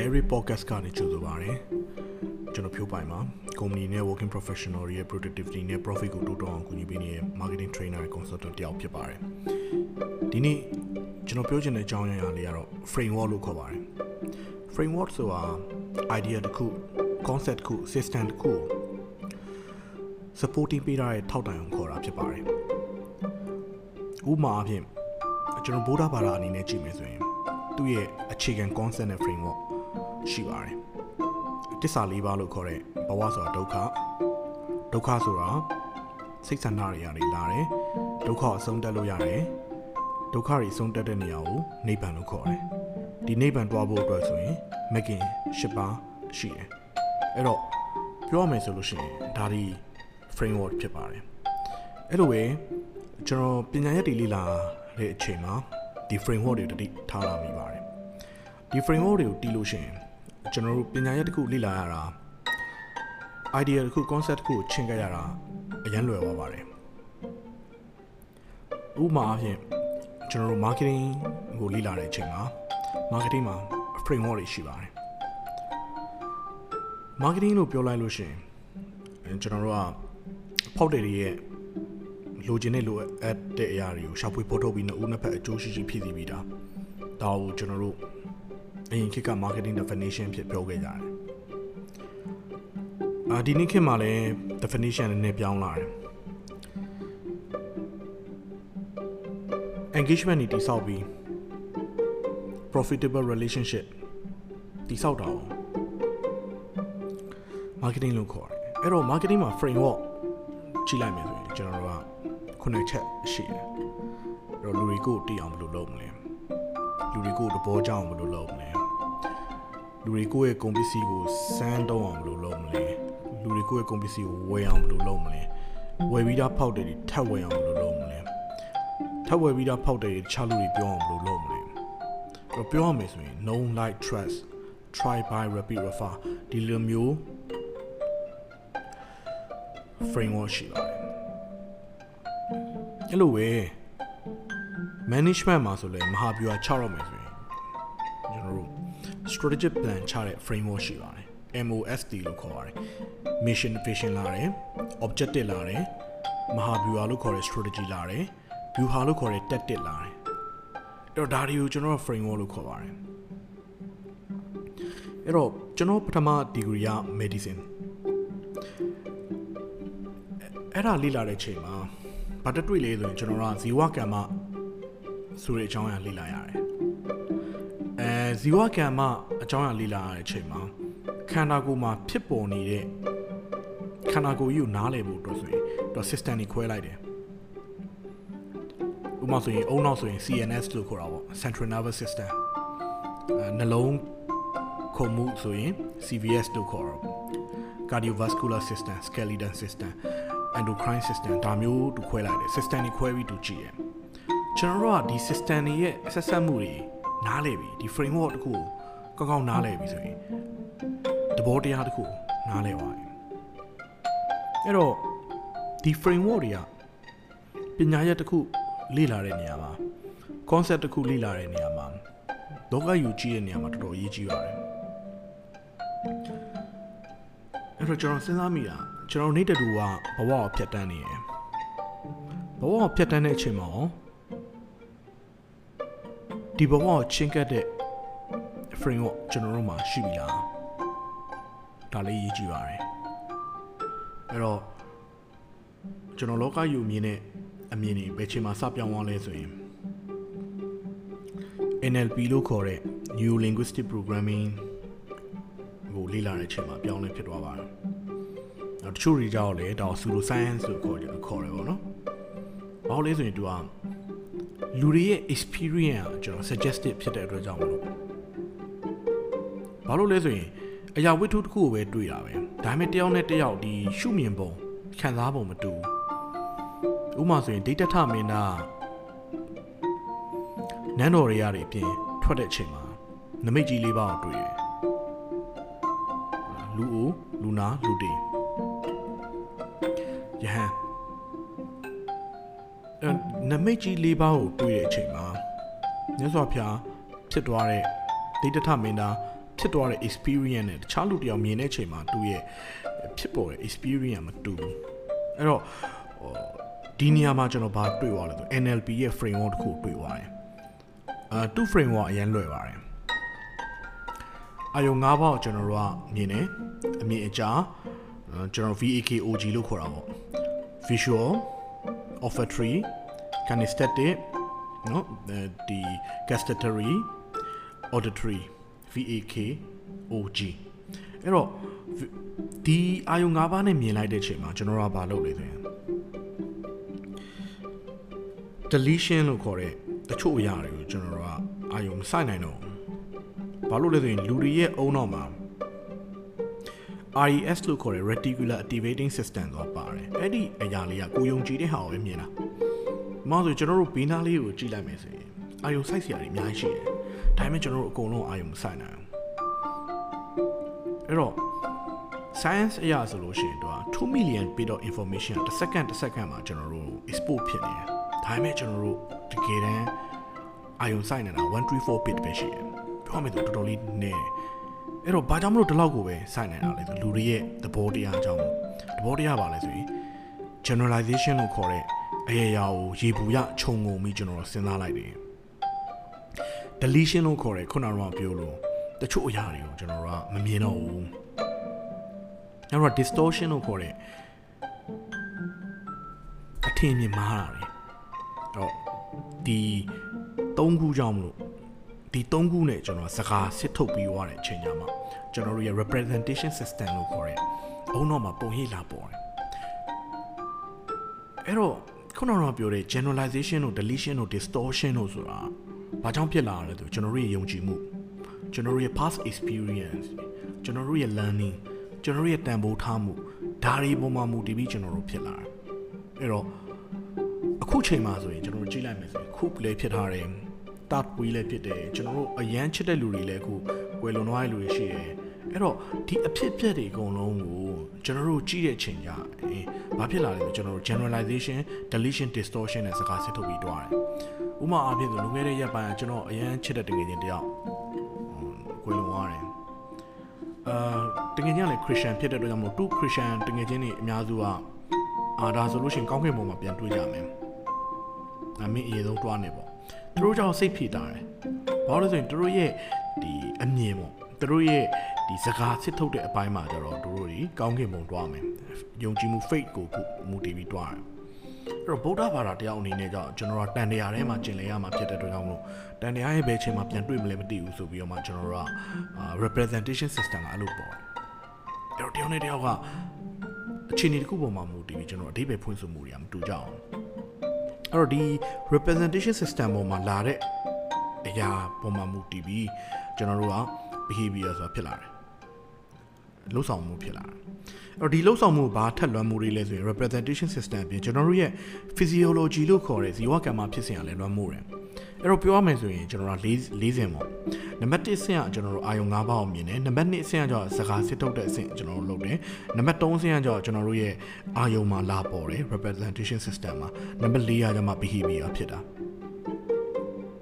Dairy Podcast ကနေကြိုဆိုပါရစေကျွန်တော်ဖြိုးပိုင်ပါ company နဲ့ working professional တွေရဲ့ productivity နဲ့ profit ကိုတိုးတက်အောင်ကူညီပေးနေတဲ့ marketing trainer နဲ့ consultant တယောက်ဖြစ်ပါတယ်ဒီနေ့ကျွန်တော်ပြောချင်တဲ့အကြောင်းအရာလေးကတော့ framework လို့ခေါ်ပါတယ် framework ဆိုတာ idea တစ်ခု concept တစ်ခု system တစ်ခုကို supporting ပေးထားတဲ့ထောက်တိုင်အောင်ခေါ်တာဖြစ်ပါတယ်ဥပမာအဖြစ်ကျွန်တော်ဗုဒ္ဓဘာသာအနေနဲ့ကြည့်မယ်ဆိုရင်သူ့ရဲ့အခြေခံ concept နဲ့ framework ရှိပါတယ်တစ္ဆာလေးပါးလို့ခေါ်တဲ့ဘဝဆိုတာဒုက္ခဒုက္ခဆိုတာစိတ်ဆန္ဒတွေကနေလာတယ်ဒုက္ခအဆုံးတက်လို့ရတယ်ဒုက္ခတွေအဆုံးတက်တဲ့နေရာကိုနိဗ္ဗာန်လို့ခေါ်တယ်ဒီနိဗ္ဗာန်တွားဖို့အတွက်ဆိုရင်မကင်၈ပါးရှိတယ်အဲ့တော့ပြောရမယ်ဆိုလို့ရှိရင်ဒါဒီ framework ဖြစ်ပါတယ်အဲ့လိုပဲကျွန်တော်ပညာရက်တွေလေ့လာတဲ့အချိန်မှာဒီ framework တွေတတိထားလာမိပါတယ်ဒီ framework တွေကိုတီးလို့ရှိရင် ကျွန်တော်တို့ပညာရက်တစ်ခုလေ့လာရတာ idea တစ်ခု concept တစ်ခုကိုရှင်းခဲ့ရတာအရင်လွယ်သွားပါတယ်ဥပမာအဖြစ်ကျွန်တော်တို့ marketing ကိုလေ့လာတဲ့အချိန်မှာ marketing မှာ framework တွေရှိပါတယ် marketing လို့ပြောလိုက်လို့ရှိရင်ကျွန်တော်တို့ကဖောက်တယ်တွေရဲ့လိုချင်တဲ့လိုအပ်တဲ့အရာတွေကိုရှာဖွေဖော်ထုတ်ပြီးနှစ်ဦးနှစ်ဖက်အကျိုးရှိရှိဖြည့်ဆည်းပြီးတာဒါကိုကျွန်တော်တို့ အရင်ခေတ်က marketing definition ဖြစ်ပြောခဲ့ကြတယ်အာဒီနေ့ခေတ်မှာလည်း definition နည်းနည်းပြောင်းလာတယ် engagement တွေတိဆောက်ပြီး profitable relationship တိဆောက်တာကို marketing လို့ခေါ်တယ်အဲ့တော့ marketing မှာ framework ကြည့်လိုက်မယ်ဆိုရင်ကျွန်တော်တို့ကခုနှစ်ချက်ရှိတယ်အဲ့တော့လူတွေကိုတည်အောင်ဘယ်လိုလုပ်မလဲလူတွေကိုသဘောကျအောင်ဘယ်လိုလုပ်မလဲ လူတွေကိုရဲ့ကုန်ပစ္စည်းကိုစမ်းတော့အောင်ဘယ်လိုလုပ်မလဲလူတွေကိုရဲ့ကုန်ပစ္စည်းကိုဝယ်အောင်ဘယ်လိုလုပ်မလဲဝယ်ပြီးသားဖောက်တယ်ထပ်ဝယ်အောင်ဘယ်လိုလုပ်မလဲထပ်ဝယ်ပြီးသားဖောက်တယ်တခြားလူတွေပြောအောင်ဘယ်လိုလုပ်မလဲအဲ့တော့ပြောရမယ်ဆိုရင် known like trust try buy repeat refer ဒီလိုမျိုး framework ရှိပါတယ်အဲ့လိုပဲ management မှာဆိုလဲမဟာဗျူဟာ6ရောက်မယ်ဆိုရင်ကျွန်တော်တို့ strategic plan ချတဲ့ framework ရှိပါတယ် MOST လို့ခေါ်ပါတယ် mission vision လာတယ် objective လာတယ်မဟာဗျူဟာလို့ခေါ်တဲ့ strategy လာတယ် view ဟာလို့ခေါ်တဲ့ tactic လာတယ်အဲ့တော့ဒါတွေကိုကျွန်တော် framework လို့ခေါ်ပါတယ်အဲ့တော့ကျွန်တော်ပထမ degree က medicine အဲ့ဒါလေ့လာတဲ့ချိန်မှာဘာတတွေ့လဲဆိုရင်ကျွန်တော်ကဇီဝကမ္မဆိုတဲ့အကြောင်းအရာလေ့လာရတယ်အဲ ဇီဝကမ္မအကြောင်းအရာလေ့လာရတဲ့အချိန်မှာခန္ဓာကိုယ်မှာဖြစ်ပေါ်နေတဲ့ခန္ဓာကိုယ်ကြီးကိုနားလည်ဖို့အတွက်ဆိုရင်တော့ system တွေခွဲလိုက်တယ်ဥပမာဆိုရင်အုံနောက်ဆိုရင် CNS လို့ခေါ်တာပေါ့ Central Nervous System အဲနှလုံးခုန်မှုဆိုရင် CVS လို့ခေါ်တာပေါ့ cardiovascular system skeletal system endocrine system ဒါမျိုးတူခွဲလိုက်တယ် system တွေခွဲပြီးတူကြည့်ရကျွန်တော်တို့ကဒီ system တွေရဲ့ဆက်ဆက်မှုတွေ နားလည်ပြီဒီ framework တခုကိုကောင်းကောင်းနားလည်ပြီဆိုရင်သဘောတရားတခုနားလည်သွားပြီအဲ့တော့ဒီ framework တွေကပညာရပ်တခုလေ့လာတဲ့နေရာမှာ concept တခုလေ့လာတဲ့နေရာမှာလောကယူကြည့်တဲ့နေရာမှာတော်တော်အရေးကြီးပါတယ်အဲ့တော့ကျွန်တော်စဉ်းစားမိတာကျွန်တော်နေတဲ့တူကဘဝကိုဖြတ်တန်းနေရယ်ဘဝကိုဖြတ်တန်းတဲ့အချိန်မှာရော ဒီဘဝကိုချင်းကပ်တဲ့ framework ကျွန်တော်တို့မှာရှိပြီလားဒါလေးရေးကြည့်ပါရယ်အဲ့တော့ကျွန်တော်လောကယူမြင်တဲ့အမြင်တွေဘယ်ချိန်မှာစပြောင်းသွားလဲဆိုရင် NLP လို့ခေါ်တဲ့ New Linguistic Programming ကိုလေ့လာတဲ့အချိန်မှာပြောင်းလဲဖြစ်သွားပါတယ်နောက်တချို့တွေကြောက်လဲဒါ pseudo science လို့ခေါ်ကြခေါ်တယ်ပေါ့နော်။ဘာလို့လဲဆိုရင်သူက လူတွေရဲ့ experience ကျွန်တော် suggested ဖြစ်တဲ့အတွက်ကြောင့်မလို့ဘာလို့လဲဆိုရင်အရာဝတ္ထုတစ်ခုကိုပဲတွေ့တာပဲဒါပေမဲ့တယောက်နဲ့တယောက်ဒီရှုမြင်ပုံခံစားပုံမတူဥပမာဆိုရင်ဒိဋ္ဌထမင်းသားနန်းတော်တွေရတွေအပြင်ထွက်တဲ့အချိန်မှာနမိတ်ကြီးလေးပါးကိုတွေ့တယ်လူအိုလူနာလူတေယဟန်အဲ နမိတ်ကြီးလေးပါးကိုတွေ့တဲ့အချိန်မှာမြတ်စွာဘုရားဖြစ်သွားတဲ့ဒိဋ္ဌထမင်းသားဖြစ်သွားတဲ့ experience နဲ့တခြားလူတယောက်မြင်တဲ့အချိန်မှာသူ့ရဲ့ဖြစ်ပေါ်တဲ့ experience မတူဘူးအဲ့တော့ဟိုဒီနေရာမှာကျွန်တော်ဘာတွေ့သွားလဲဆို NLP ရဲ့ framework တစ်ခုတွေ့သွားတယ်အာသူ့ framework အရင်လွယ်ပါတယ်အယုံ၅ပေါက်ကျွန်တော်တို့ကမြင်တယ်အမြင်အကြားကျွန်တော် VAKOG လို့ခေါ်တာပေါ့ visual olfactory kinesthetic နော်ဒီ gustatory auditory VAK OG အဲ့တော့ဒီအာယုံ၅ပါးနဲ့မြင်လိုက်တဲ့ချိန်မှာကျွန်တော်တို့ကဘာလုပ်လဲဆိုရင် deletion လို့ခေါ်တဲ့တချို့အရာတွေကိုကျွန်တော်တို့ကအာယုံမစိုက်နိုင်တော့ဘာလို့လဲဆိုရင်လူတွေရဲ့အုံတော့မှာ RES လို့ခေါ်တဲ့ reticular activating system ဆိုတာပါတယ်အဲ့ဒီအရာလေးကကိုယုံကြည်တဲ့ဟာကိုပဲမြင်တာမဟုတ်ဆိုကျွန်တော်တို့ဘေးနားလေးကိုကြည့်လိုက်မယ်ဆိုရင်အာယုံစိုက်စရာတွေအများကြီးရှိတယ်ဒါပေမဲ့ကျွန်တော်တို့အကုန်လုံးအာယုံမစိုက်နိုင်ဘူးအဲ့တော့ science အရာဆိုလို့ရှိရင်တော့2 million bit of information တစ်စက္ကန့်တစ်စက္ကန့်မှာကျွန်တော်တို့ export ဖြစ်နေတယ်ဒါပေမဲ့ကျွန်တော်တို့တကယ်တမ်းအာယုံစိုက်နေတာ134 bit ပဲရှိတယ်ပြောမယ်ဆိုတော်တော်လေးနည်းတယ် အဲ့တော့ဘာကြောင့်မလို့ဒီလောက်ကိုပဲစိုက်နေတာလဲဆိုလူတွေရဲ့သဘောတရားအကြောင်းသဘောတရားပါလဲဆိုရင် generalization လို့ခေါ်တဲ့အရာရာကိုရေပူရခြုံငုံပြီးကျွန်တော်စဉ်းစားလိုက်တယ် deletion လို့ခေါ်တဲ့ခုနကတော့ပြောလို့တချို့အရာတွေကိုကျွန်တော်တို့ကမမြင်တော့ဘူးနောက်တော့ distortion လို့ခေါ်တဲ့အထင်မြင်မှားတာတွေတော့ဒီ၃ခုကြောင့်မလို့ ဒီ၃ခုနဲ့ကျွန်တော်စကားစစ်ထုတ်ပြီးွားတဲ့အချိန်ကြမှာကျွန်တော်တို့ရဲ့ representation system လို့ခေါ်တဲ့အုံတော့မှာပုံရိပ်လာပေါ်တယ်အဲ့တော့ခုနကပြောတဲ့ generalization တို့ deletion တို့ distortion တို့ဆိုတာဘာကြောင့်ဖြစ်လာရလဲဆိုကျွန်တော်တို့ရဲ့ယုံကြည်မှုကျွန်တော်တို့ရဲ့ past experience ကျွန်တော်တို့ရဲ့ learning ကျွန်တော်တို့ရဲ့တန်ဖိုးထားမှုဒါတွေပုံမှန်မူတည်ပြီးကျွန်တော်တို့ဖြစ်လာတယ်အဲ့တော့အခုချိန်မှာဆိုရင်ကျွန်တော်တို့ကြည့်လိုက်မယ်ဆိုရင်ခုလည်းဖြစ်ထားတယ် တတ်ပွေးလည်းဖြစ်တယ်ကျွန်တော်တို့အရန်ချစ်တဲ့လူတွေလည်းအခုဝယ်လုံသွားတဲ့လူတွေရှိတယ်အဲ့တော့ဒီအဖြစ်အပျက်တွေအကုန်လုံးကိုကျွန်တော်တို့ကြည့်တဲ့အချိန်ကျရင်ဘာဖြစ်လာလဲဆိုကျွန်တော်တို့ generalization deletion distortion နဲ့စကားစစ်ထုတ်ပြီးတွားတယ်ဥပမာအားဖြင့်ဆိုလွန်ခဲ့တဲ့ရက်ပိုင်းကျွန်တော်အရန်ချစ်တဲ့တကယ်ချင်းတယောက်ကိုလုံသွားတယ်အာတကယ်ချင်းလည်းခရစ်ယာန်ဖြစ်တဲ့အတွက်ကြောင့်မို့သူခရစ်ယာန်တကယ်ချင်းတွေအများစုကအာဒါဆိုလို့ရှိရင်ကောင်းကင်ဘုံမှာပြန်တွေ့ကြမယ်အမင်းအရင်ဆုံးတွားနေပေါ့ သူတို့ကြောင့်စိတ်ဖိတာတယ်ဘာလို့လဲဆိုရင်သူတို့ရဲ့ဒီအမြင်ပေါ့သူတို့ရဲ့ဒီစကားစစ်ထုတ်တဲ့အပိုင်းမှာကျတော့တို့တို့ဒီကောင်းကင်ဘုံတွားမယ်ယုံကြည်မှု faith ကိုမူတည်ပြီးတွားတယ်အဲ့တော့ဗုဒ္ဓဘာသာတရားအနေနဲ့ကြောင့်ကျွန်တော်တို့တန်တရားထဲမှာကျင်လည်ရမှာဖြစ်တဲ့အတွက်ကြောင့်မလို့တန်တရားရဲ့ဘယ်ချိန်မှာပြန်တွေ့မလဲမသိဘူးဆိုပြီးတော့မှကျွန်တော်တို့က representation system ကအဲ့လိုပေါ့အဲ့တော့တယောက်နဲ့တယောက်ကအခြေအနေတစ်ခုပေါ်မှာမူတည်ပြီးကျွန်တော်အဓိပ္ပာယ်ဖွင့်ဆိုမှုတွေကမတူကြအောင် အဲ့တော့ဒီ representation system ပေါ်မှာလာတဲ့အရာပေါ်မှာမူတည်ပြီးကျွန်တော်တို့က behavior ဆိုတာဖြစ်လာတယ်လှုပ်ဆောင်မှုဖြစ်လာတယ်အဲ့တော့ဒီလှုပ်ဆောင်မှုဘာထက်လွှမ်းမှုတွေလဲဆိုရင် representation system အပြင်ကျွန်တော်တို့ရဲ့ physiology လို့ခေါ်တဲ့ဇီဝကမ္မဖြစ်စဉ်ကလည်းလွှမ်းမိုးတယ် အဲ့တော့ပြောရမယ်ဆိုရင်ကျွန်တော်တို့၄၄ဆင့်ပေါ့နံပါတ်1ဆင့်ကကျွန်တော်တို့အာယုံ၅ပါးကိုမြင်တယ်နံပါတ်2ဆင့်ကကျတော့စကားစစ်ထုတ်တဲ့အဆင့်ကျွန်တော်တို့လုပ်တယ်နံပါတ်3ဆင့်ကကျတော့ကျွန်တော်တို့ရဲ့အာယုံမှာလာပေါ်တယ် representation system မှာနံပါတ်4ကကျမှ behavior ဖြစ်တာ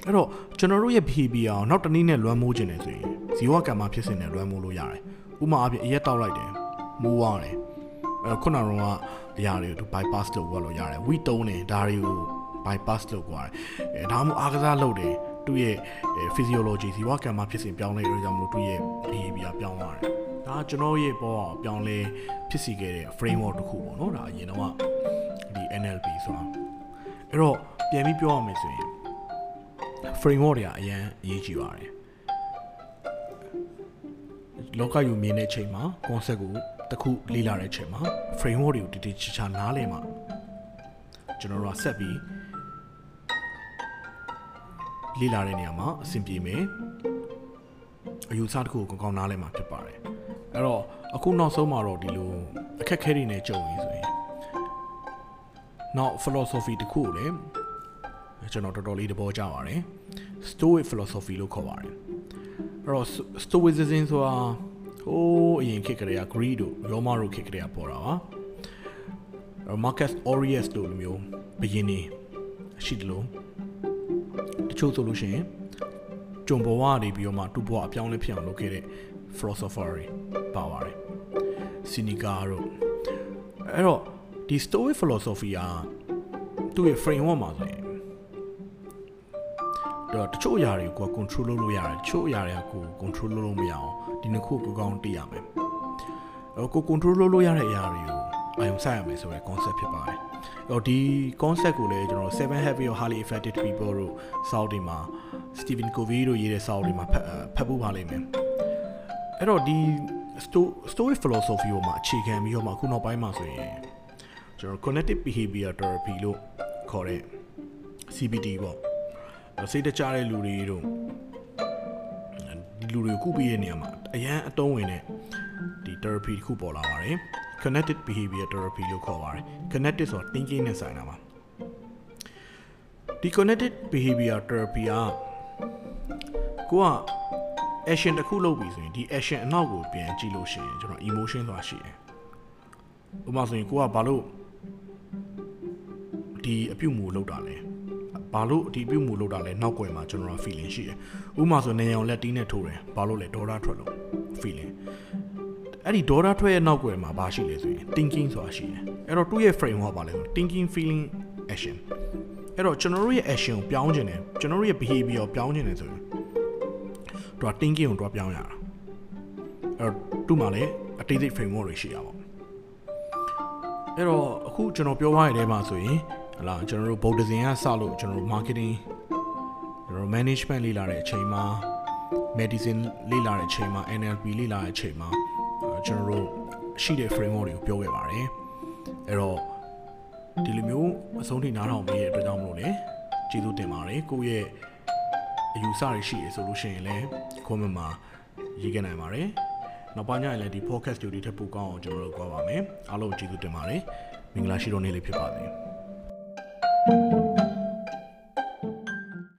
အဲ့တော့ကျွန်တော်တို့ရဲ့ behavior ကိုနောက်တစ်နည်းနဲ့လွှမ်းမိုးခြင်းနေဆိုရင်ဇီဝကမ္မဖြစ်စဉ်နဲ့လွှမ်းမိုးလို့ရတယ်ဥပမာအပြင်အရက်တောက်လိုက်တယ်မိုးသွားတယ်အဲ့ခုနကတော့အရာတွေကို bypass လုပ်ရလို့ရတယ်ဝီတုံးတယ်ဒါတွေကို bypass လုပ်သွားတယ်အဲဒါမှမဟုတ်အားကစားလုပ်တယ်သူ့ရဲ့ physiology ဇီဝကမ္မဖြစ်စဉ်ပြောင်းလဲရကြောင့်မလို့သူ့ရဲ့ behavior ပြောင်းသွားတယ်ဒါကျွန်တော်ရဲ့ပေါ်အောင်ပြောင်းလဲဖြစ်စီခဲ့တဲ့ framework တစ်ခုပေါ့နော်ဒါအရင်တော့ဒီ NLP ဆိုတာအဲ့တော့ပြန်ပြီးပြောရမယ်ဆိုရင် framework တွေကအရင်အရေးကြီးပါတယ်လောကယူမြင်တဲ့အချိန်မှာ concept ကိုတခုလေ့လာတဲ့အချိန်မှာ framework တွေကိုတည်တည်ချာချာနားလည်မှာကျွန်တော်တို့ကဆက်ပြီး လေ့လာတဲ့နေရာမှာအဆင်ပြေမယ်အယူဆတစ်ခုကိုကောင်းကောင်းနားလည်မှာဖြစ်ပါတယ်အဲ့တော့အခုနောက်ဆုံးမှာတော့ဒီလိုအခက်ခဲတွေနဲ့ကြုံရင်းဆိုရင်နောက် philosophy တစ်ခုကိုလည်းကျွန်တော်တော်တော်လေးသဘောကျပါတယ် stoic philosophy လို့ခေါ်ပါတယ်အဲ့တော့ stoicism ဆိုတာဟိုးအရင်ခေတ်ကလေးက Greek တို့ Roma တို့ခေတ်ကလေးကပေါ်တာပါအဲ့ Marcus Aurelius တို့လိုမျိုးဘယင်းနေရှိတယ်လို့ တချို့ဆိုလို့ရှိရင်ဂျွန်ဘဝကနေပြီးတော့မှသူ့ဘဝအပြောင်းလဲဖြစ်အောင်လုပ်ခဲ့တဲ့ philosopher တွေပါပါတယ် Seneca တို့အဲ့တော့ဒီ Stoic philosophy ကသူ့ရဲ့ framework မှာဆိုရင်တော့တချို့အရာတွေကို control လုပ်လို့ရတယ်တချို့အရာတွေကို control လုပ်လို့မရအောင်ဒီနှစ်ခုကိုကောင်းသိရမယ်အဲ့ကို control လုပ်လို့ရတဲ့အရာတွေကိုအာရုံစိုက်ရမယ်ဆိုတဲ့ concept ဖြစ်ပါတယ်။ အော်ဒီ concept ကိုလည်းကျွန်တော်7 Habits of Highly Effective People တို့စောက်တွေမှာ Stephen Covey တို့ရေးတဲ့စောက်တွေမှာဖတ်ဖတ်ဖို့ပါလိမ့်မယ်။အဲ့တော့ဒီ stoic philosophy ကိုမှအခြေခံပြီးတော့မှအခုနောက်ပိုင်းမှာဆိုရင်ကျွန်တော် cognitive behavior therapy လို့ခေါ်တဲ့ CBT ပေါ့စိတ်တကြတဲ့လူတွေတို့ဒီလူတွေကိုကုပေးတဲ့နေရာမှာအရန်အတုံးဝင်တဲ့ဒီ therapy တစ်ခုပေါ်လာပါတယ် connected behavior therapy လို့ခေါ်ပါတယ် connected ဆိုတာ thinking နဲ့ဆိုင်တာပါဒီ connected behavior therapy ကကိုက action တစ်ခုလုပ်ပြီဆိုရင်ဒီ action အနောက်ကိုပြန်ကြည့်လို့ရှိရင်ကျွန်တော် emotion ဆိုတာရှိတယ်ဥပမာဆိုရင်ကိုကဘာလို့ဒီအပြုတ်မူလောက်တာလဲဘာလို့ဒီပြုတ်မူလောက်တာလဲနောက်ွယ်မှာကျွန်တော် feeling ရှိတယ်ဥပမာဆိုနေအောင်လက်တီးနဲ့ထိုးတယ်ဘာလို့လဲဒေါ်လာထွက်လို့ feeling အဲ့ဒီဒေါ်လာထွက်ရဲ့နောက်ွယ်မှာဘာရှိလဲဆိုရင် thinking ဆိုတာရှိတယ်အဲ့တော့သူ့ရဲ့ framework ပါလဲဆို thinking feeling action အဲ့တော့ကျွန်တော်တို့ရဲ့ action ကိုပြောင်းခြင်းတယ်ကျွန်တော်တို့ရဲ့ behavior ကိုပြောင်းခြင်းတယ်ဆိုရင်သူက thinking ကိုသူကပြောင်းရတာအဲ့တော့သူ့မှာလည်းအသေးစိတ် framework တွေရှိရပါအဲ့တော့အခုကျွန်တော်ပြောသွားရတဲ့မှာဆိုရင်ဟလာကျွန်တော်တို့ Buddhism ကစလို့ကျွန်တော်တို့ marketing ကျွန်တော် management လေ့လာတဲ့အချိန်မှာ medicine လေ့လာတဲ့အချိန်မှာ NLP လေ့လာတဲ့အချိန်မှာ ကျွန်တော်တို့ရှိတဲ့ framework တွေကိုပြောခဲ့ပါတယ်အဲ့တော့ဒီလိုမျိုးအဆုံးထိနားထောင်ပေးတဲ့အတွက်ကြောင့်မလို့လေကျေးဇူးတင်ပါတယ်ကိုယ့်ရဲ့အယူဆတွေရှိရဆိုလို့ရှိရင်လည်း comment မှာရေးခဲ့နိုင်ပါတယ်နောက်ပိုင်းကျရင်လည်းဒီ podcast တွေထပ်ပိုကောင်းအောင်ကျွန်တော်တို့ကြွားပါမယ်အားလုံးကျေးဇူးတင်ပါတယ်မင်္ဂလာရှိတော်နေ့လေးဖြစ်ပါစေ